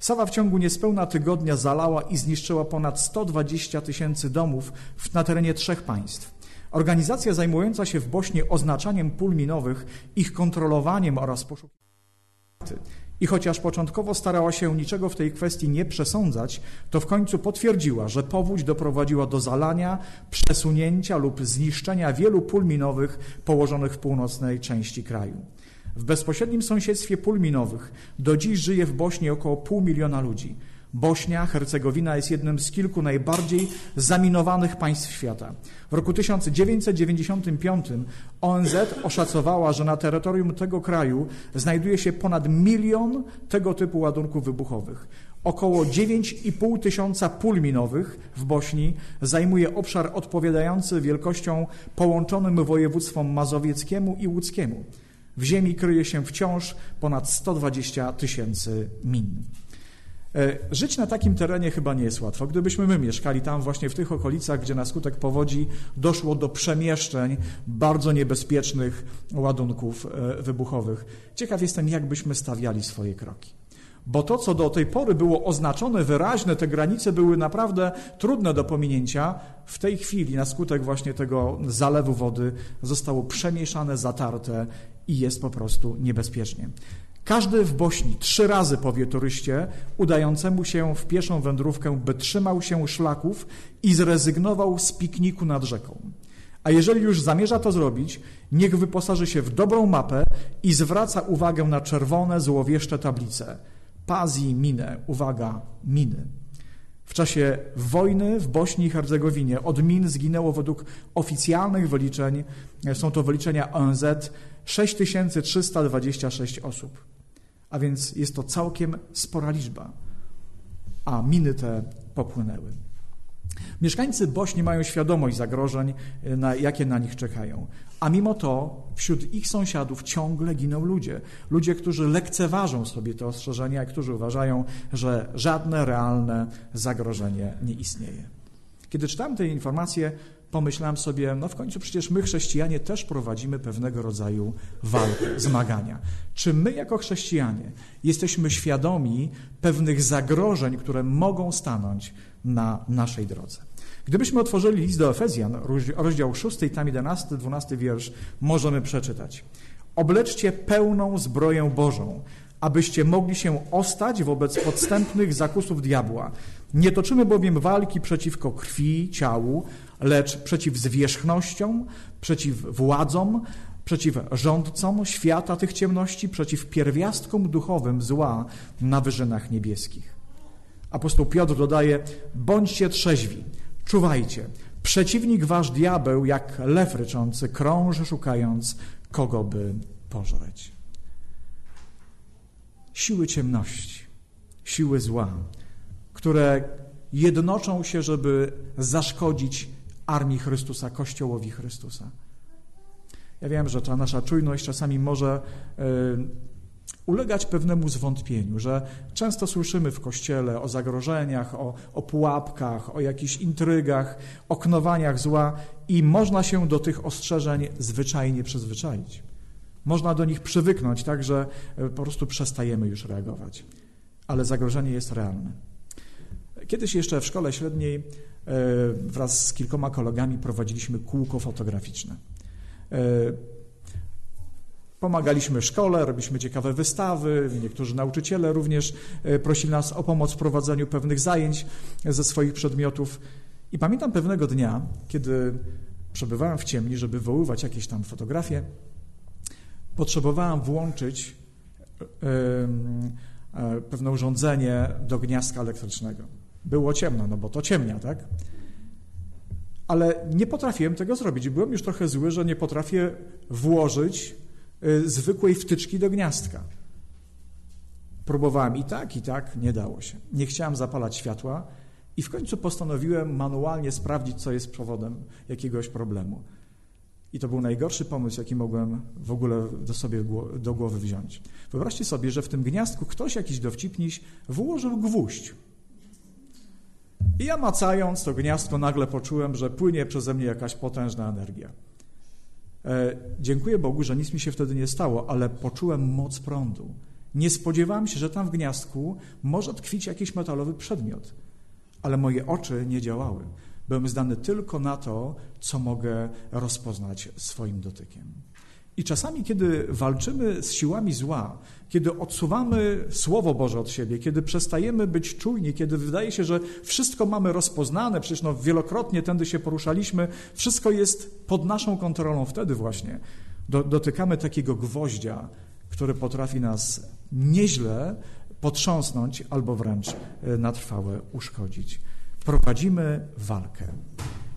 Sawa w ciągu niespełna tygodnia zalała i zniszczyła ponad 120 tysięcy domów na terenie trzech państw. Organizacja zajmująca się w Bośni oznaczaniem pól minowych, ich kontrolowaniem oraz poszukiwaniem i chociaż początkowo starała się niczego w tej kwestii nie przesądzać, to w końcu potwierdziła, że powódź doprowadziła do zalania, przesunięcia lub zniszczenia wielu pól minowych położonych w północnej części kraju. W bezpośrednim sąsiedztwie pól minowych do dziś żyje w Bośni około pół miliona ludzi. Bośnia, Hercegowina jest jednym z kilku najbardziej zaminowanych państw świata. W roku 1995 ONZ oszacowała, że na terytorium tego kraju znajduje się ponad milion tego typu ładunków wybuchowych. Około 9,5 tysiąca pól minowych w Bośni zajmuje obszar odpowiadający wielkością połączonym województwom mazowieckiemu i łódzkiemu. W ziemi kryje się wciąż ponad 120 tysięcy min. E, żyć na takim terenie chyba nie jest łatwo. Gdybyśmy my mieszkali tam właśnie w tych okolicach, gdzie na skutek powodzi doszło do przemieszczeń bardzo niebezpiecznych ładunków e, wybuchowych. Ciekaw jestem, jak byśmy stawiali swoje kroki. Bo to, co do tej pory było oznaczone wyraźne, te granice były naprawdę trudne do pominięcia, w tej chwili na skutek właśnie tego zalewu wody zostało przemieszane, zatarte i jest po prostu niebezpiecznie. Każdy w Bośni trzy razy powie turyście udającemu się w pieszą wędrówkę, by trzymał się szlaków i zrezygnował z pikniku nad rzeką. A jeżeli już zamierza to zrobić, niech wyposaży się w dobrą mapę i zwraca uwagę na czerwone, złowieszcze tablice. Pazi minę, uwaga, miny. W czasie wojny w Bośni i Hercegowinie od min zginęło według oficjalnych wyliczeń, są to wyliczenia ONZ, 6326 osób. A więc jest to całkiem spora liczba. A miny te popłynęły. Mieszkańcy Bośni mają świadomość zagrożeń, na, jakie na nich czekają. A mimo to wśród ich sąsiadów ciągle giną ludzie. Ludzie, którzy lekceważą sobie te ostrzeżenia i którzy uważają, że żadne realne zagrożenie nie istnieje. Kiedy czytałem te informacje, pomyślałem sobie, no w końcu przecież my chrześcijanie też prowadzimy pewnego rodzaju walkę, zmagania. Czy my jako chrześcijanie jesteśmy świadomi pewnych zagrożeń, które mogą stanąć na naszej drodze? Gdybyśmy otworzyli list do Efezjan, rozdział 6, tam 11, 12 wiersz, możemy przeczytać. Obleczcie pełną zbroję Bożą, abyście mogli się ostać wobec podstępnych zakusów diabła. Nie toczymy bowiem walki przeciwko krwi, ciału, lecz przeciw zwierzchnościom, przeciw władzom, przeciw rządcom świata tych ciemności, przeciw pierwiastkom duchowym zła na wyżynach niebieskich. Apostoł Piotr dodaje: bądźcie trzeźwi, czuwajcie. Przeciwnik wasz diabeł, jak lew ryczący, krąży szukając, kogo by pożreć. Siły ciemności, siły zła, które jednoczą się, żeby zaszkodzić armii Chrystusa, Kościołowi Chrystusa. Ja wiem, że ta nasza czujność czasami może y, ulegać pewnemu zwątpieniu, że często słyszymy w Kościele o zagrożeniach, o, o pułapkach, o jakichś intrygach, o knowaniach zła i można się do tych ostrzeżeń zwyczajnie przyzwyczaić. Można do nich przywyknąć, tak że e, po prostu przestajemy już reagować. Ale zagrożenie jest realne. Kiedyś jeszcze w szkole średniej e, wraz z kilkoma kolegami prowadziliśmy kółko fotograficzne. E, pomagaliśmy szkole, robiliśmy ciekawe wystawy, niektórzy nauczyciele również e, prosili nas o pomoc w prowadzeniu pewnych zajęć ze swoich przedmiotów. I pamiętam pewnego dnia, kiedy przebywałem w ciemni, żeby wywoływać jakieś tam fotografie, potrzebowałem włączyć pewne urządzenie do gniazdka elektrycznego. Było ciemno, no bo to ciemnia, tak? Ale nie potrafiłem tego zrobić. Byłem już trochę zły, że nie potrafię włożyć y, zwykłej wtyczki do gniazdka. Próbowałem i tak, i tak, nie dało się. Nie chciałem zapalać światła i w końcu postanowiłem manualnie sprawdzić, co jest przewodem jakiegoś problemu. I to był najgorszy pomysł, jaki mogłem w ogóle do sobie do głowy wziąć. Wyobraźcie sobie, że w tym gniazdku ktoś, jakiś dowcipniś, włożył gwóźdź. I ja macając to gniazdko nagle poczułem, że płynie przeze mnie jakaś potężna energia. E, dziękuję Bogu, że nic mi się wtedy nie stało, ale poczułem moc prądu. Nie spodziewałem się, że tam w gniazdku może tkwić jakiś metalowy przedmiot, ale moje oczy nie działały. Byłem zdany tylko na to, co mogę rozpoznać swoim dotykiem. I czasami, kiedy walczymy z siłami zła, kiedy odsuwamy Słowo Boże od siebie, kiedy przestajemy być czujni, kiedy wydaje się, że wszystko mamy rozpoznane, przecież no wielokrotnie tędy się poruszaliśmy, wszystko jest pod naszą kontrolą, wtedy właśnie do, dotykamy takiego gwoździa, który potrafi nas nieźle potrząsnąć albo wręcz e, na trwałe uszkodzić. Prowadzimy walkę.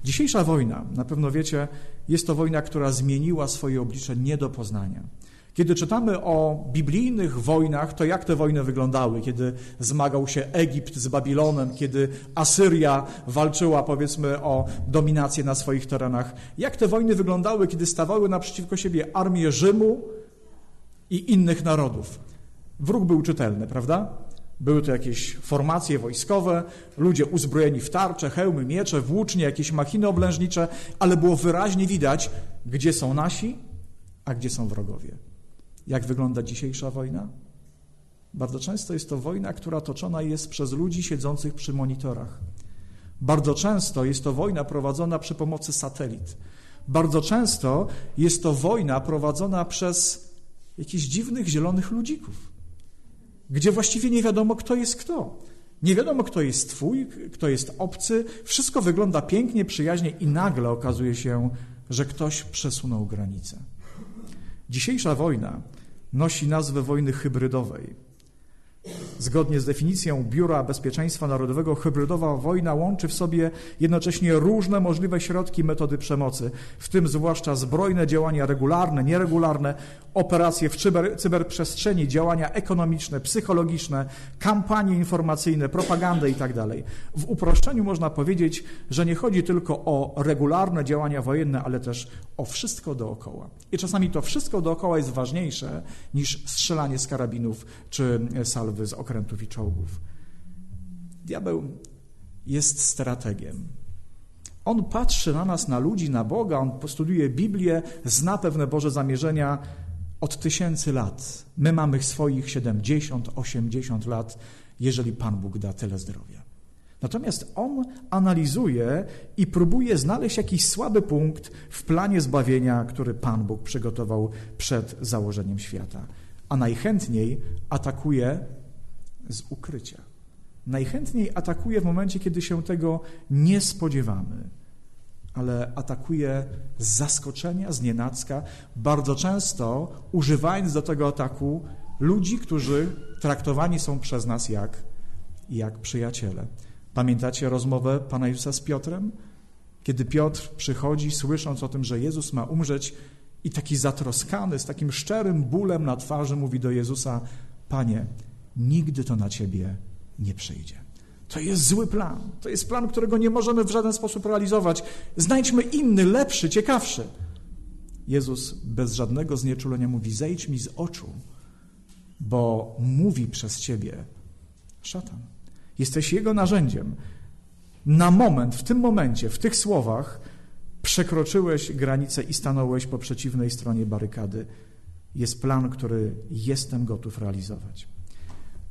Dzisiejsza wojna, na pewno wiecie, jest to wojna, która zmieniła swoje oblicze nie do poznania. Kiedy czytamy o biblijnych wojnach, to jak te wojny wyglądały? Kiedy zmagał się Egipt z Babilonem, kiedy Asyria walczyła, powiedzmy, o dominację na swoich terenach. Jak te wojny wyglądały, kiedy stawały naprzeciwko siebie armie Rzymu i innych narodów? Wróg był czytelny, prawda? Były to jakieś formacje wojskowe, ludzie uzbrojeni w tarcze, hełmy, miecze, włócznie, jakieś machiny oblężnicze, ale było wyraźnie widać, gdzie są nasi, a gdzie są wrogowie. Jak wygląda dzisiejsza wojna? Bardzo często jest to wojna, która toczona jest przez ludzi siedzących przy monitorach. Bardzo często jest to wojna prowadzona przy pomocy satelit. Bardzo często jest to wojna prowadzona przez jakichś dziwnych zielonych ludzików, gdzie właściwie nie wiadomo, kto jest kto. Nie wiadomo, kto jest twój, kto jest obcy. Wszystko wygląda pięknie, przyjaźnie i nagle okazuje się, że ktoś przesunął granicę. Dzisiejsza wojna nosi nazwę wojny hybrydowej. Zgodnie z definicją Biura Bezpieczeństwa Narodowego, hybrydowa wojna łączy w sobie jednocześnie różne możliwe środki metody przemocy, w tym zwłaszcza zbrojne działania regularne, nieregularne, operacje w cyber, cyberprzestrzeni, działania ekonomiczne, psychologiczne, kampanie informacyjne, propagandę itd. Tak w uproszczeniu można powiedzieć, że nie chodzi tylko o regularne działania wojenne, ale też o wszystko dookoła. I czasami to wszystko dookoła jest ważniejsze niż strzelanie z karabinów czy salwy z okrętów i czołgów. Diabeł jest strategiem. On patrzy na nas, na ludzi, na Boga, on postuduje Biblię, zna pewne Boże zamierzenia, od tysięcy lat. My mamy swoich 70, 80 lat, jeżeli Pan Bóg da tyle zdrowia. Natomiast on analizuje i próbuje znaleźć jakiś słaby punkt w planie zbawienia, który Pan Bóg przygotował przed założeniem świata. A najchętniej atakuje z ukrycia. Najchętniej atakuje w momencie, kiedy się tego nie spodziewamy ale atakuje z zaskoczenia, z nienacka, bardzo często używając do tego ataku ludzi, którzy traktowani są przez nas jak, jak przyjaciele. Pamiętacie rozmowę Pana Jezusa z Piotrem? Kiedy Piotr przychodzi, słysząc o tym, że Jezus ma umrzeć i taki zatroskany, z takim szczerym bólem na twarzy mówi do Jezusa, Panie, nigdy to na Ciebie nie przyjdzie. To jest zły plan. To jest plan, którego nie możemy w żaden sposób realizować. Znajdźmy inny, lepszy, ciekawszy. Jezus bez żadnego znieczulenia mówi: Zejdź mi z oczu, bo mówi przez ciebie szatan. Jesteś jego narzędziem. Na moment, w tym momencie, w tych słowach przekroczyłeś granicę i stanąłeś po przeciwnej stronie barykady. Jest plan, który jestem gotów realizować.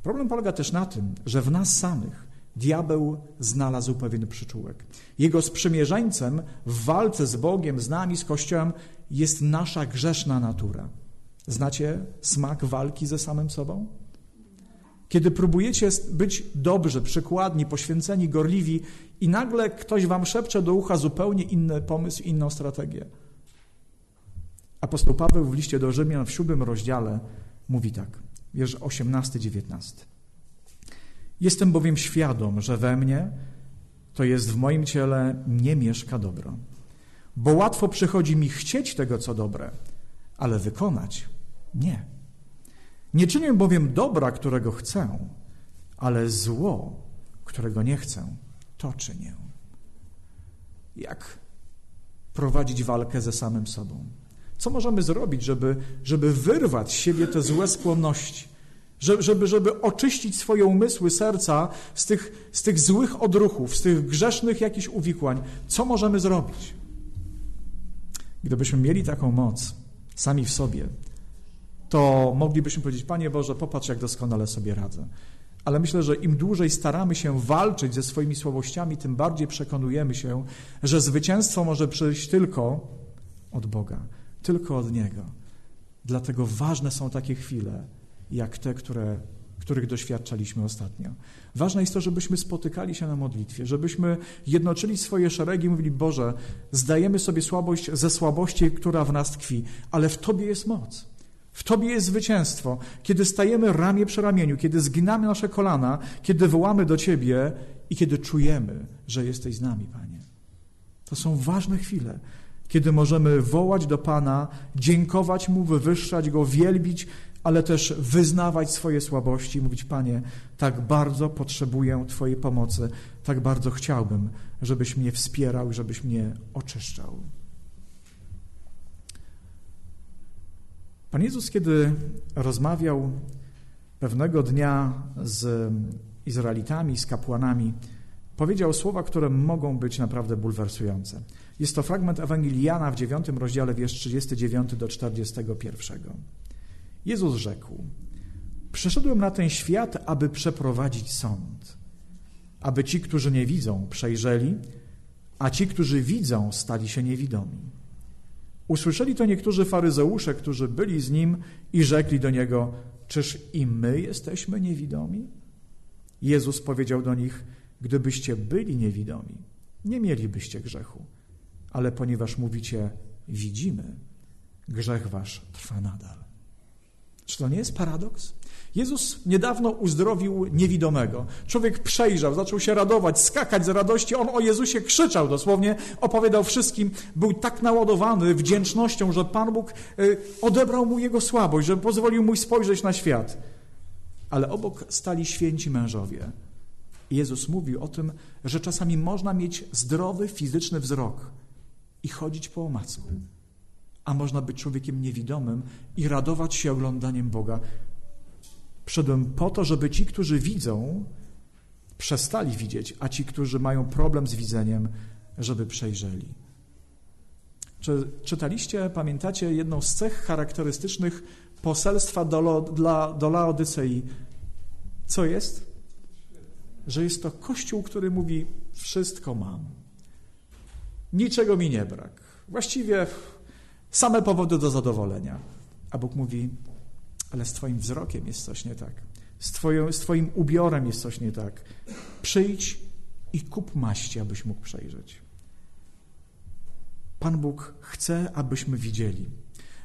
Problem polega też na tym, że w nas samych diabeł znalazł pewien przyczółek. Jego sprzymierzeńcem w walce z Bogiem, z nami, z Kościołem jest nasza grzeszna natura. Znacie smak walki ze samym sobą? Kiedy próbujecie być dobrzy, przykładni, poświęceni, gorliwi i nagle ktoś wam szepcze do ucha zupełnie inny pomysł, inną strategię. Apostoł Paweł w liście do Rzymian w siódmym rozdziale mówi tak, wiersz 18-19. Jestem bowiem świadom, że we mnie, to jest w moim ciele, nie mieszka dobro. Bo łatwo przychodzi mi chcieć tego, co dobre, ale wykonać nie. Nie czynię bowiem dobra, którego chcę, ale zło, którego nie chcę, to czynię. Jak prowadzić walkę ze samym sobą? Co możemy zrobić, żeby, żeby wyrwać z siebie te złe skłonności? żeby, żeby oczyścić swoje umysły, serca z tych, z tych złych odruchów, z tych grzesznych jakichś uwikłań. Co możemy zrobić? Gdybyśmy mieli taką moc sami w sobie, to moglibyśmy powiedzieć, Panie Boże, popatrz, jak doskonale sobie radzę. Ale myślę, że im dłużej staramy się walczyć ze swoimi słabościami, tym bardziej przekonujemy się, że zwycięstwo może przyjść tylko od Boga, tylko od Niego. Dlatego ważne są takie chwile, jak te, które, których doświadczaliśmy ostatnio. Ważne jest to, żebyśmy spotykali się na modlitwie, żebyśmy jednoczyli swoje szeregi i mówili, Boże, zdajemy sobie słabość ze słabości, która w nas tkwi, ale w Tobie jest moc. W Tobie jest zwycięstwo. Kiedy stajemy ramię przy ramieniu, kiedy zginamy nasze kolana, kiedy wołamy do Ciebie i kiedy czujemy, że jesteś z nami, Panie. To są ważne chwile, kiedy możemy wołać do Pana, dziękować Mu, wywyższać Go, wielbić, ale też wyznawać swoje słabości i mówić, Panie, tak bardzo potrzebuję Twojej pomocy, tak bardzo chciałbym, żebyś mnie wspierał i żebyś mnie oczyszczał. Pan Jezus, kiedy rozmawiał pewnego dnia z Izraelitami, z kapłanami, powiedział słowa, które mogą być naprawdę bulwersujące. Jest to fragment Ewangelii Jana w 9 rozdziale, wiersz 39 do 41. Jezus rzekł: Przyszedłem na ten świat, aby przeprowadzić sąd, aby ci, którzy nie widzą, przejrzeli, a ci, którzy widzą, stali się niewidomi. Usłyszeli to niektórzy faryzeusze, którzy byli z nim i rzekli do niego: Czyż i my jesteśmy niewidomi? Jezus powiedział do nich: Gdybyście byli niewidomi, nie mielibyście grzechu, ale ponieważ mówicie, widzimy, grzech wasz trwa nadal. Czy to nie jest paradoks? Jezus niedawno uzdrowił niewidomego. Człowiek przejrzał, zaczął się radować, skakać z radości. On o Jezusie krzyczał dosłownie, opowiadał wszystkim. Był tak naładowany wdzięcznością, że Pan Bóg y, odebrał mu jego słabość, że pozwolił mu spojrzeć na świat. Ale obok stali święci mężowie. Jezus mówił o tym, że czasami można mieć zdrowy fizyczny wzrok i chodzić po omacku a można być człowiekiem niewidomym i radować się oglądaniem Boga. Przyszedłem po to, żeby ci, którzy widzą, przestali widzieć, a ci, którzy mają problem z widzeniem, żeby przejrzeli. Czy czytaliście, pamiętacie jedną z cech charakterystycznych poselstwa do, dla, do? Co jest? Że jest to Kościół, który mówi: Wszystko mam. Niczego mi nie brak. Właściwie same powody do zadowolenia. A Bóg mówi: ale z Twoim wzrokiem jest coś nie tak. Z, twoją, z Twoim ubiorem jest coś nie tak. Przyjdź i kup maści, abyś mógł przejrzeć. Pan Bóg chce, abyśmy widzieli.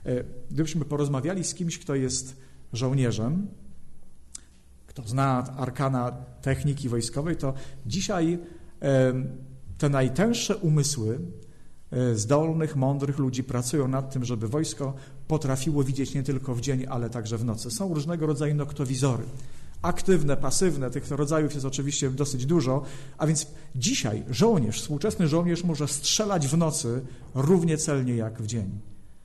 E, gdybyśmy porozmawiali z kimś, kto jest żołnierzem, kto zna arkana techniki wojskowej, to dzisiaj te najtęższe umysły E, zdolnych, mądrych ludzi pracują nad tym, żeby wojsko potrafiło widzieć nie tylko w dzień, ale także w nocy. Są różnego rodzaju noktowizory. Aktywne, pasywne, tych rodzajów jest oczywiście dosyć dużo, a więc dzisiaj żołnierz, współczesny żołnierz może strzelać w nocy równie celnie jak w dzień.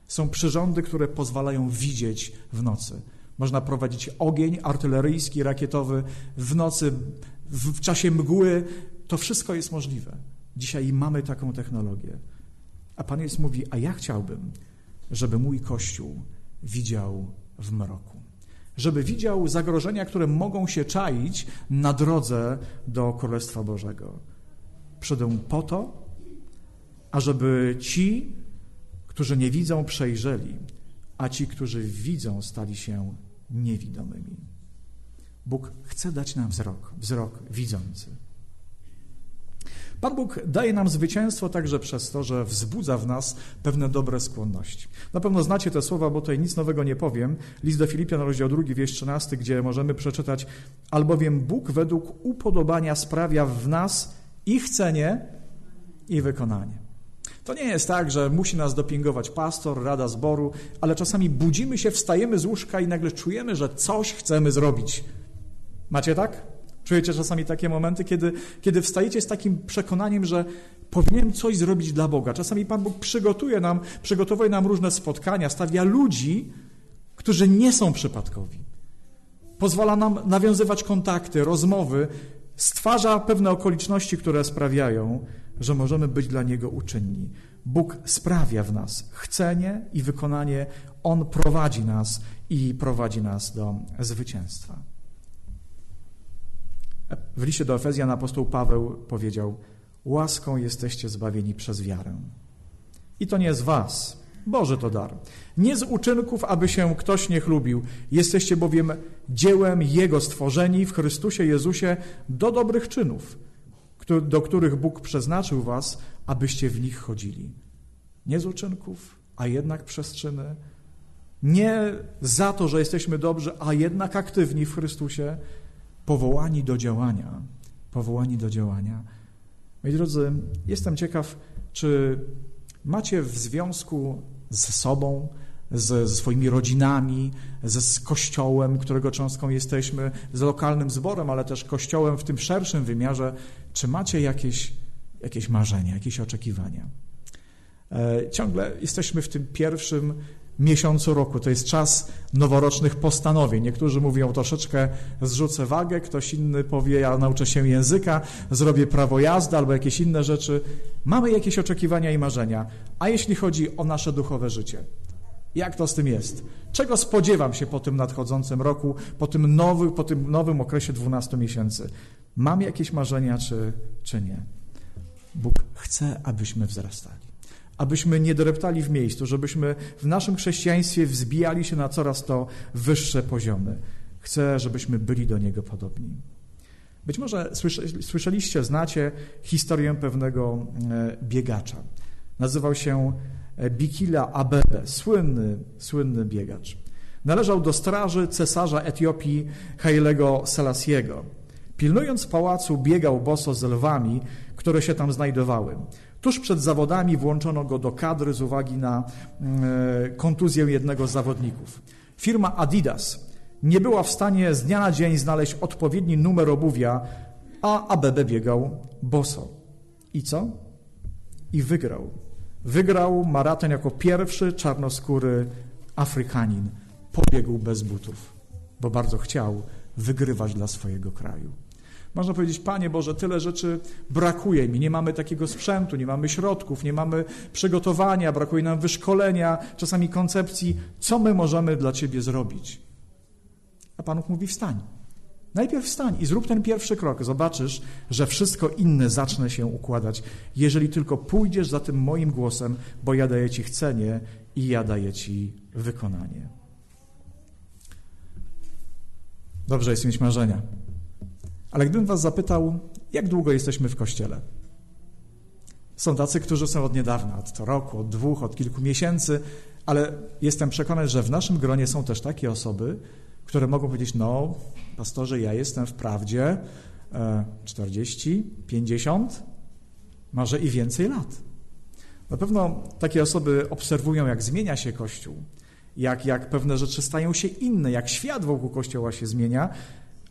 Są przyrządy, które pozwalają widzieć w nocy. Można prowadzić ogień artyleryjski, rakietowy w nocy, w, w czasie mgły. To wszystko jest możliwe. Dzisiaj mamy taką technologię. A Pan Jezus mówi, a ja chciałbym, żeby mój Kościół widział w mroku. Żeby widział zagrożenia, które mogą się czaić na drodze do Królestwa Bożego. Przyjdę po to, ażeby ci, którzy nie widzą, przejrzeli, a ci, którzy widzą, stali się niewidomymi. Bóg chce dać nam wzrok, wzrok widzący. Pan Bóg daje nam zwycięstwo także przez to, że wzbudza w nas pewne dobre skłonności. Na pewno znacie te słowa, bo tutaj nic nowego nie powiem. List do Filipian, rozdział 2, wiersz 13, gdzie możemy przeczytać albowiem Bóg według upodobania sprawia w nas i chcenie, i wykonanie. To nie jest tak, że musi nas dopingować pastor, rada zboru, ale czasami budzimy się, wstajemy z łóżka i nagle czujemy, że coś chcemy zrobić. Macie tak? Czujecie czasami takie momenty, kiedy, kiedy wstajecie z takim przekonaniem, że powinienem coś zrobić dla Boga. Czasami Pan Bóg przygotuje nam, przygotowuje nam różne spotkania, stawia ludzi, którzy nie są przypadkowi. Pozwala nam nawiązywać kontakty, rozmowy, stwarza pewne okoliczności, które sprawiają, że możemy być dla Niego uczynni. Bóg sprawia w nas chcenie i wykonanie, On prowadzi nas i prowadzi nas do zwycięstwa. W liście do Efezjan apostoł Paweł powiedział: Łaską jesteście zbawieni przez wiarę. I to nie z was, Boże to dar. Nie z uczynków, aby się ktoś nie chlubił. Jesteście bowiem dziełem Jego stworzeni w Chrystusie Jezusie do dobrych czynów, do których Bóg przeznaczył was, abyście w nich chodzili. Nie z uczynków, a jednak przez czyny. Nie za to, że jesteśmy dobrzy, a jednak aktywni w Chrystusie, powołani do działania. Powołani do działania. Moi drodzy, jestem ciekaw, czy macie w związku ze sobą, ze, ze swoimi rodzinami, ze z kościołem, którego cząstką jesteśmy, z lokalnym zborem, ale też kościołem w tym szerszym wymiarze, czy macie jakieś, jakieś marzenia, jakieś oczekiwania? E, ciągle jesteśmy w tym pierwszym miesiącu roku. To jest czas noworocznych postanowień. Niektórzy mówią troszeczkę zrzucę wagę, ktoś inny powie ja nauczę się języka, zrobię prawo jazdy albo jakieś inne rzeczy. Mamy jakieś oczekiwania i marzenia. A jeśli chodzi o nasze duchowe życie? Jak to z tym jest? Czego spodziewam się po tym nadchodzącym roku, po tym, nowy, po tym nowym okresie 12 miesięcy? Mam jakieś marzenia, czy, czy nie? Bóg chce, abyśmy wzrastali abyśmy nie doreptali w miejscu, żebyśmy w naszym chrześcijaństwie wzbijali się na coraz to wyższe poziomy. Chcę, żebyśmy byli do Niego podobni. Być może słyszeliście, znacie historię pewnego e, biegacza. Nazywał się e, Bikila Abebe, słynny, słynny biegacz. Należał do straży cesarza Etiopii Hailego Selasiego. Pilnując pałacu, biegał boso z lwami, które się tam znajdowały. Tuż przed zawodami włączono go do kadry z uwagi na e, kontuzję jednego z zawodników. Firma Adidas nie była w stanie z dnia na dzień znaleźć odpowiedni numer obuwia, a ABB biegał boso. I co? I wygrał. Wygrał maraton jako pierwszy czarnoskóry Afrykanin. Pobiegł bez butów, bo bardzo chciał wygrywać dla swojego kraju. Można powiedzieć, Panie Boże, tyle rzeczy brakuje mi, nie mamy takiego sprzętu, nie mamy środków, nie mamy przygotowania, brakuje nam wyszkolenia, czasami koncepcji, co my możemy dla Ciebie zrobić. A Pan mówi, wstań. Najpierw wstań i zrób ten pierwszy krok. Zobaczysz, że wszystko inne zacznie się układać, jeżeli tylko pójdziesz za tym moim głosem, bo ja daję Ci chcenie i ja daję Ci wykonanie. Dobrze jest mieć marzenia. Ale gdybym was zapytał, jak długo jesteśmy w Kościele? Są tacy, którzy są od niedawna, od roku, od dwóch, od kilku miesięcy, ale jestem przekonany, że w naszym gronie są też takie osoby, które mogą powiedzieć, no, pastorze, ja jestem wprawdzie 40, e, 50, może i więcej lat. Na pewno takie osoby obserwują, jak zmienia się Kościół, jak, jak pewne rzeczy stają się inne, jak świat wokół Kościoła się zmienia,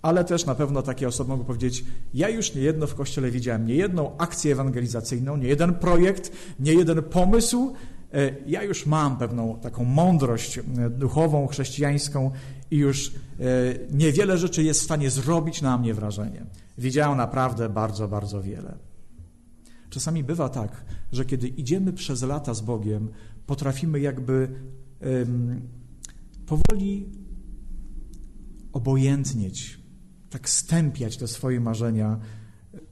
ale też na pewno takie osoby mogą powiedzieć, ja już nie jedno w Kościele widziałem, nie jedną akcję ewangelizacyjną, nie jeden projekt, nie jeden pomysł, e, ja już mam pewną taką mądrość e, duchową, chrześcijańską i już e, niewiele rzeczy jest w stanie zrobić na mnie wrażenie. Widziałem naprawdę bardzo, bardzo wiele. Czasami bywa tak, że kiedy idziemy przez lata z Bogiem, potrafimy jakby um, powoli obojętnieć tak stępiać te swoje marzenia,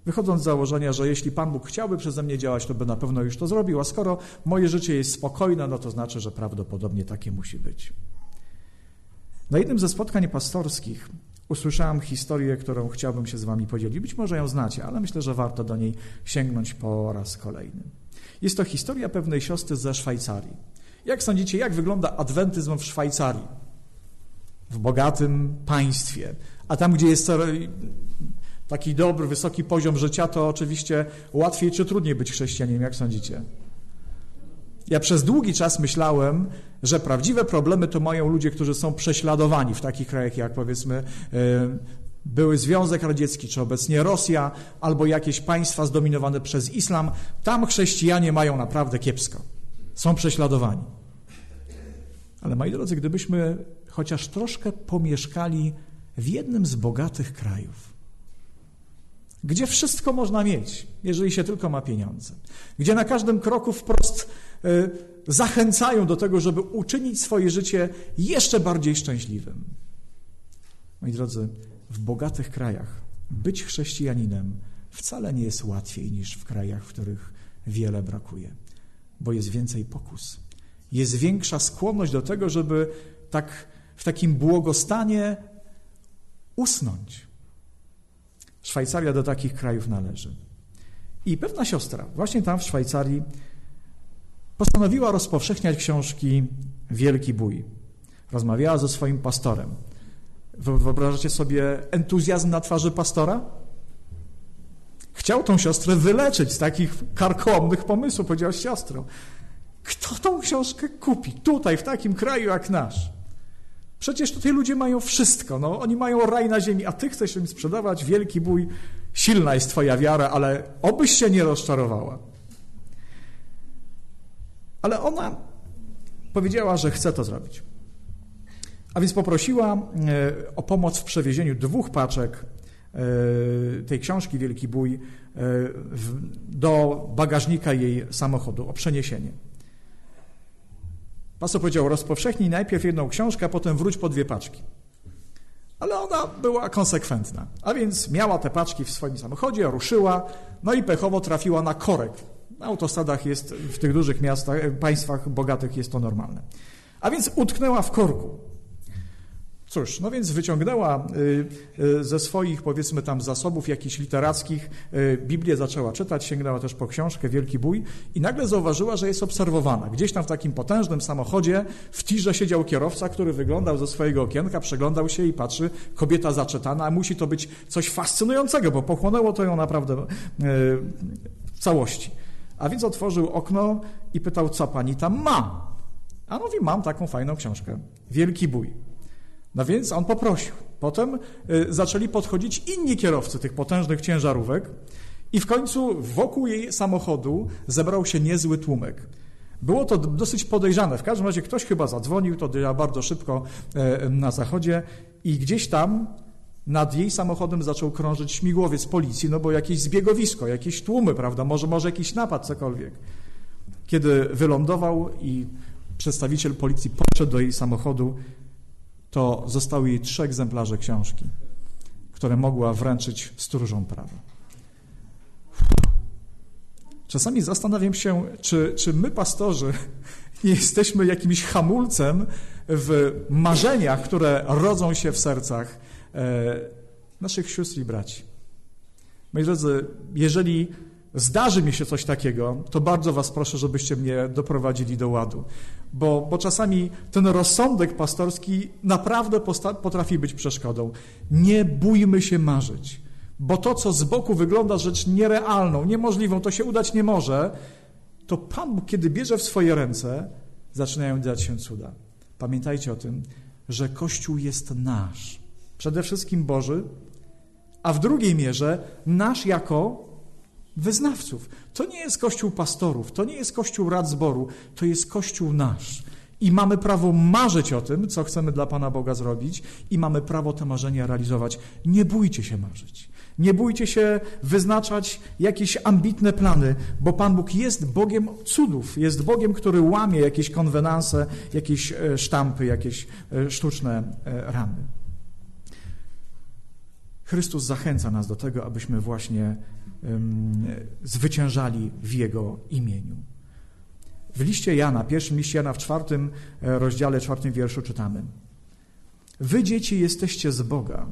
wychodząc z założenia, że jeśli Pan Bóg chciałby przeze mnie działać, to by na pewno już to zrobił, a skoro moje życie jest spokojne, no to znaczy, że prawdopodobnie takie musi być. Na jednym ze spotkań pastorskich usłyszałem historię, którą chciałbym się z Wami podzielić. Być może ją znacie, ale myślę, że warto do niej sięgnąć po raz kolejny. Jest to historia pewnej siostry ze Szwajcarii. Jak sądzicie, jak wygląda adwentyzm w Szwajcarii? W bogatym państwie, a tam, gdzie jest taki dobry, wysoki poziom życia, to oczywiście łatwiej czy trudniej być chrześcijaninem, jak sądzicie? Ja przez długi czas myślałem, że prawdziwe problemy to mają ludzie, którzy są prześladowani w takich krajach jak powiedzmy e, były Związek Radziecki, czy obecnie Rosja, albo jakieś państwa zdominowane przez islam. Tam chrześcijanie mają naprawdę kiepsko. Są prześladowani. Ale moi drodzy, gdybyśmy chociaż troszkę pomieszkali w jednym z bogatych krajów, gdzie wszystko można mieć, jeżeli się tylko ma pieniądze, gdzie na każdym kroku wprost zachęcają do tego, żeby uczynić swoje życie jeszcze bardziej szczęśliwym. Moi drodzy, w bogatych krajach być chrześcijaninem wcale nie jest łatwiej niż w krajach, w których wiele brakuje, bo jest więcej pokus. Jest większa skłonność do tego, żeby tak w takim błogostanie usnąć. Szwajcaria do takich krajów należy. I pewna siostra, właśnie tam w Szwajcarii, postanowiła rozpowszechniać książki Wielki Bój. Rozmawiała ze swoim pastorem. Wyobrażacie sobie entuzjazm na twarzy pastora? Chciał tą siostrę wyleczyć z takich karkołomnych pomysłów. Powiedział, siostro, kto tą książkę kupi tutaj, w takim kraju jak nasz? Przecież tutaj ludzie mają wszystko, no, oni mają raj na ziemi, a ty chcesz im sprzedawać wielki bój. Silna jest twoja wiara, ale obyś się nie rozczarowała. Ale ona powiedziała, że chce to zrobić. A więc poprosiła e, o pomoc w przewiezieniu dwóch paczek e, tej książki Wielki Bój e, do bagażnika jej samochodu, o przeniesienie. Pastor powiedział, rozpowszechnij najpierw jedną książkę, a potem wróć po dwie paczki. Ale ona była konsekwentna, a więc miała te paczki w swoim samochodzie, ruszyła, no i pechowo trafiła na korek. Na autostradach jest, w tych dużych miastach, państwach bogatych jest to normalne. A więc utknęła w korku. Cóż, no więc wyciągnęła y, y, ze swoich, powiedzmy tam, zasobów jakichś literackich y, Biblię, zaczęła czytać, sięgnęła też po książkę Wielki Bój i nagle zauważyła, że jest obserwowana. Gdzieś tam w takim potężnym samochodzie w tirze siedział kierowca, który wyglądał ze swojego okienka, przeglądał się i patrzy, kobieta zaczytana, a musi to być coś fascynującego, bo pochłonęło to ją naprawdę w całości. A więc otworzył okno i pytał, co pani tam ma? A mówi, mam taką fajną książkę. Wielki Bój. No więc on poprosił. Potem y, zaczęli podchodzić inni kierowcy tych potężnych ciężarówek i w końcu wokół jej samochodu zebrał się niezły tłumek. Było to dosyć podejrzane. W każdym razie ktoś chyba zadzwonił, to działa bardzo szybko e, na zachodzie i gdzieś tam nad jej samochodem zaczął krążyć śmigłowiec policji, no bo jakieś zbiegowisko, jakieś tłumy, prawda, może, może jakiś napad, cokolwiek. Kiedy wylądował i przedstawiciel policji podszedł do jej samochodu, to zostały jej trzy egzemplarze książki, które mogła wręczyć stróżom prawa. Czasami zastanawiam się, czy, czy my, pastorzy, nie jesteśmy jakimś hamulcem w marzeniach, które rodzą się w sercach e, naszych sióstr i braci. Moi drodzy, jeżeli zdarzy mi się coś takiego, to bardzo Was proszę, żebyście mnie doprowadzili do ładu. Bo, bo czasami ten rozsądek pastorski naprawdę potrafi być przeszkodą. Nie bójmy się marzyć, bo to, co z boku wygląda rzecz nierealną, niemożliwą, to się udać nie może, to Pan kiedy bierze w swoje ręce, zaczynają dziać się cuda. Pamiętajcie o tym, że Kościół jest nasz. Przede wszystkim Boży, a w drugiej mierze nasz jako wyznawców. To nie jest kościół pastorów, to nie jest kościół rad zboru, to jest kościół nasz. I mamy prawo marzyć o tym, co chcemy dla Pana Boga zrobić, i mamy prawo te marzenia realizować. Nie bójcie się marzyć. Nie bójcie się wyznaczać jakieś ambitne plany, bo Pan Bóg jest Bogiem cudów, jest Bogiem, który łamie jakieś konwenanse, jakieś e, sztampy, jakieś e, sztuczne e, ramy. Chrystus zachęca nas do tego, abyśmy właśnie zwyciężali w Jego imieniu. W liście Jana, pierwszym liście Jana w czwartym e, rozdziale, czwartym wierszu czytamy Wy, dzieci, jesteście z Boga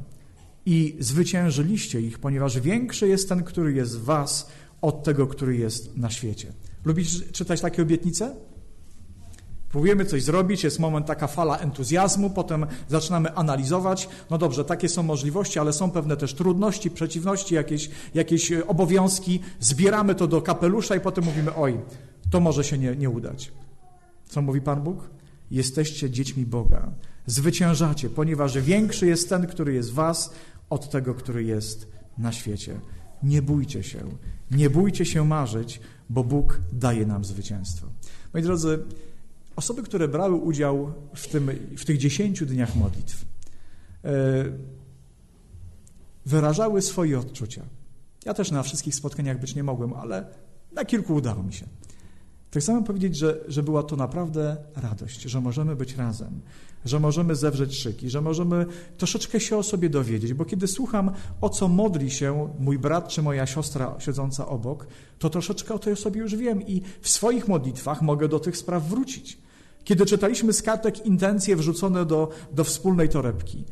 i zwyciężyliście ich, ponieważ większy jest ten, który jest w was, od tego, który jest na świecie. Lubisz czytać takie obietnice? Próbujemy coś zrobić, jest moment, taka fala entuzjazmu, potem zaczynamy analizować. No dobrze, takie są możliwości, ale są pewne też trudności, przeciwności, jakieś, jakieś e, obowiązki. Zbieramy to do kapelusza i potem mówimy: Oj, to może się nie, nie udać. Co mówi Pan Bóg? Jesteście dziećmi Boga. Zwyciężacie, ponieważ większy jest ten, który jest w Was, od tego, który jest na świecie. Nie bójcie się, nie bójcie się marzyć, bo Bóg daje nam zwycięstwo. Moi drodzy, Osoby, które brały udział w, tym, w tych dziesięciu dniach modlitw, e, wyrażały swoje odczucia. Ja też na wszystkich spotkaniach być nie mogłem, ale na kilku udało mi się. To chcemy powiedzieć, że, że była to naprawdę radość, że możemy być razem, że możemy zewrzeć szyki, że możemy troszeczkę się o sobie dowiedzieć, bo kiedy słucham, o co modli się mój brat czy moja siostra siedząca obok, to troszeczkę o tej osobie już wiem i w swoich modlitwach mogę do tych spraw wrócić. Kiedy czytaliśmy z kartek intencje wrzucone do, do wspólnej torebki,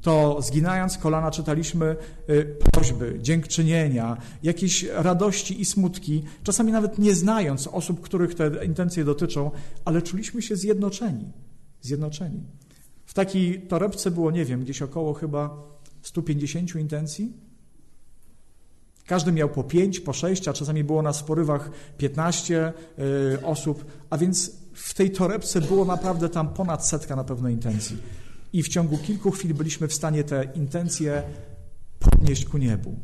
to zginając kolana czytaliśmy y, prośby, dziękczynienia, jakieś radości i smutki, czasami nawet nie znając osób, których te intencje dotyczą, ale czuliśmy się zjednoczeni. Zjednoczeni. W takiej torebce było, nie wiem, gdzieś około chyba 150 intencji. Każdy miał po 5, po 6, a czasami było nas w porywach 15 y, osób, a więc w tej torebce było naprawdę tam ponad setka na pewno intencji i w ciągu kilku chwil byliśmy w stanie te intencje podnieść ku niebu,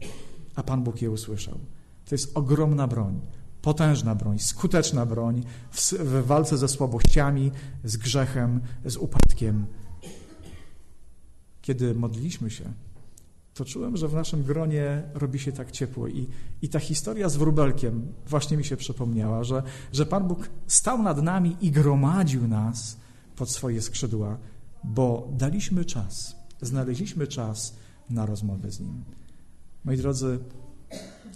a Pan Bóg je usłyszał. To jest ogromna broń, potężna broń, skuteczna broń w, w walce ze słabościami, z grzechem, z upadkiem. Kiedy modliliśmy się, to czułem, że w naszym gronie robi się tak ciepło. I, i ta historia z wróbelkiem właśnie mi się przypomniała, że, że Pan Bóg stał nad nami i gromadził nas pod swoje skrzydła bo daliśmy czas, znaleźliśmy czas na rozmowę z Nim. Moi drodzy,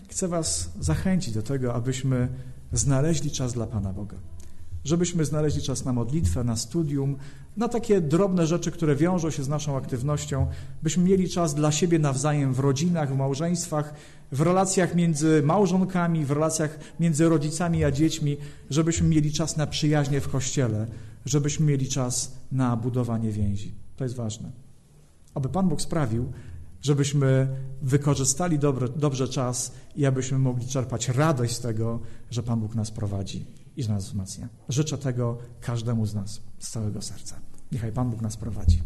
chcę Was zachęcić do tego, abyśmy znaleźli czas dla Pana Boga. Żebyśmy znaleźli czas na modlitwę, na studium, na takie drobne rzeczy, które wiążą się z naszą aktywnością, byśmy mieli czas dla siebie nawzajem w rodzinach, w małżeństwach, w relacjach między małżonkami, w relacjach między rodzicami a dziećmi, żebyśmy mieli czas na przyjaźnie w kościele, żebyśmy mieli czas na budowanie więzi. To jest ważne. Aby Pan Bóg sprawił, żebyśmy wykorzystali dobre, dobrze czas i abyśmy mogli czerpać radość z tego, że Pan Bóg nas prowadzi i że nas wzmacnia. Życzę tego każdemu z nas z całego serca. Niechaj Pan Bóg nas prowadzi.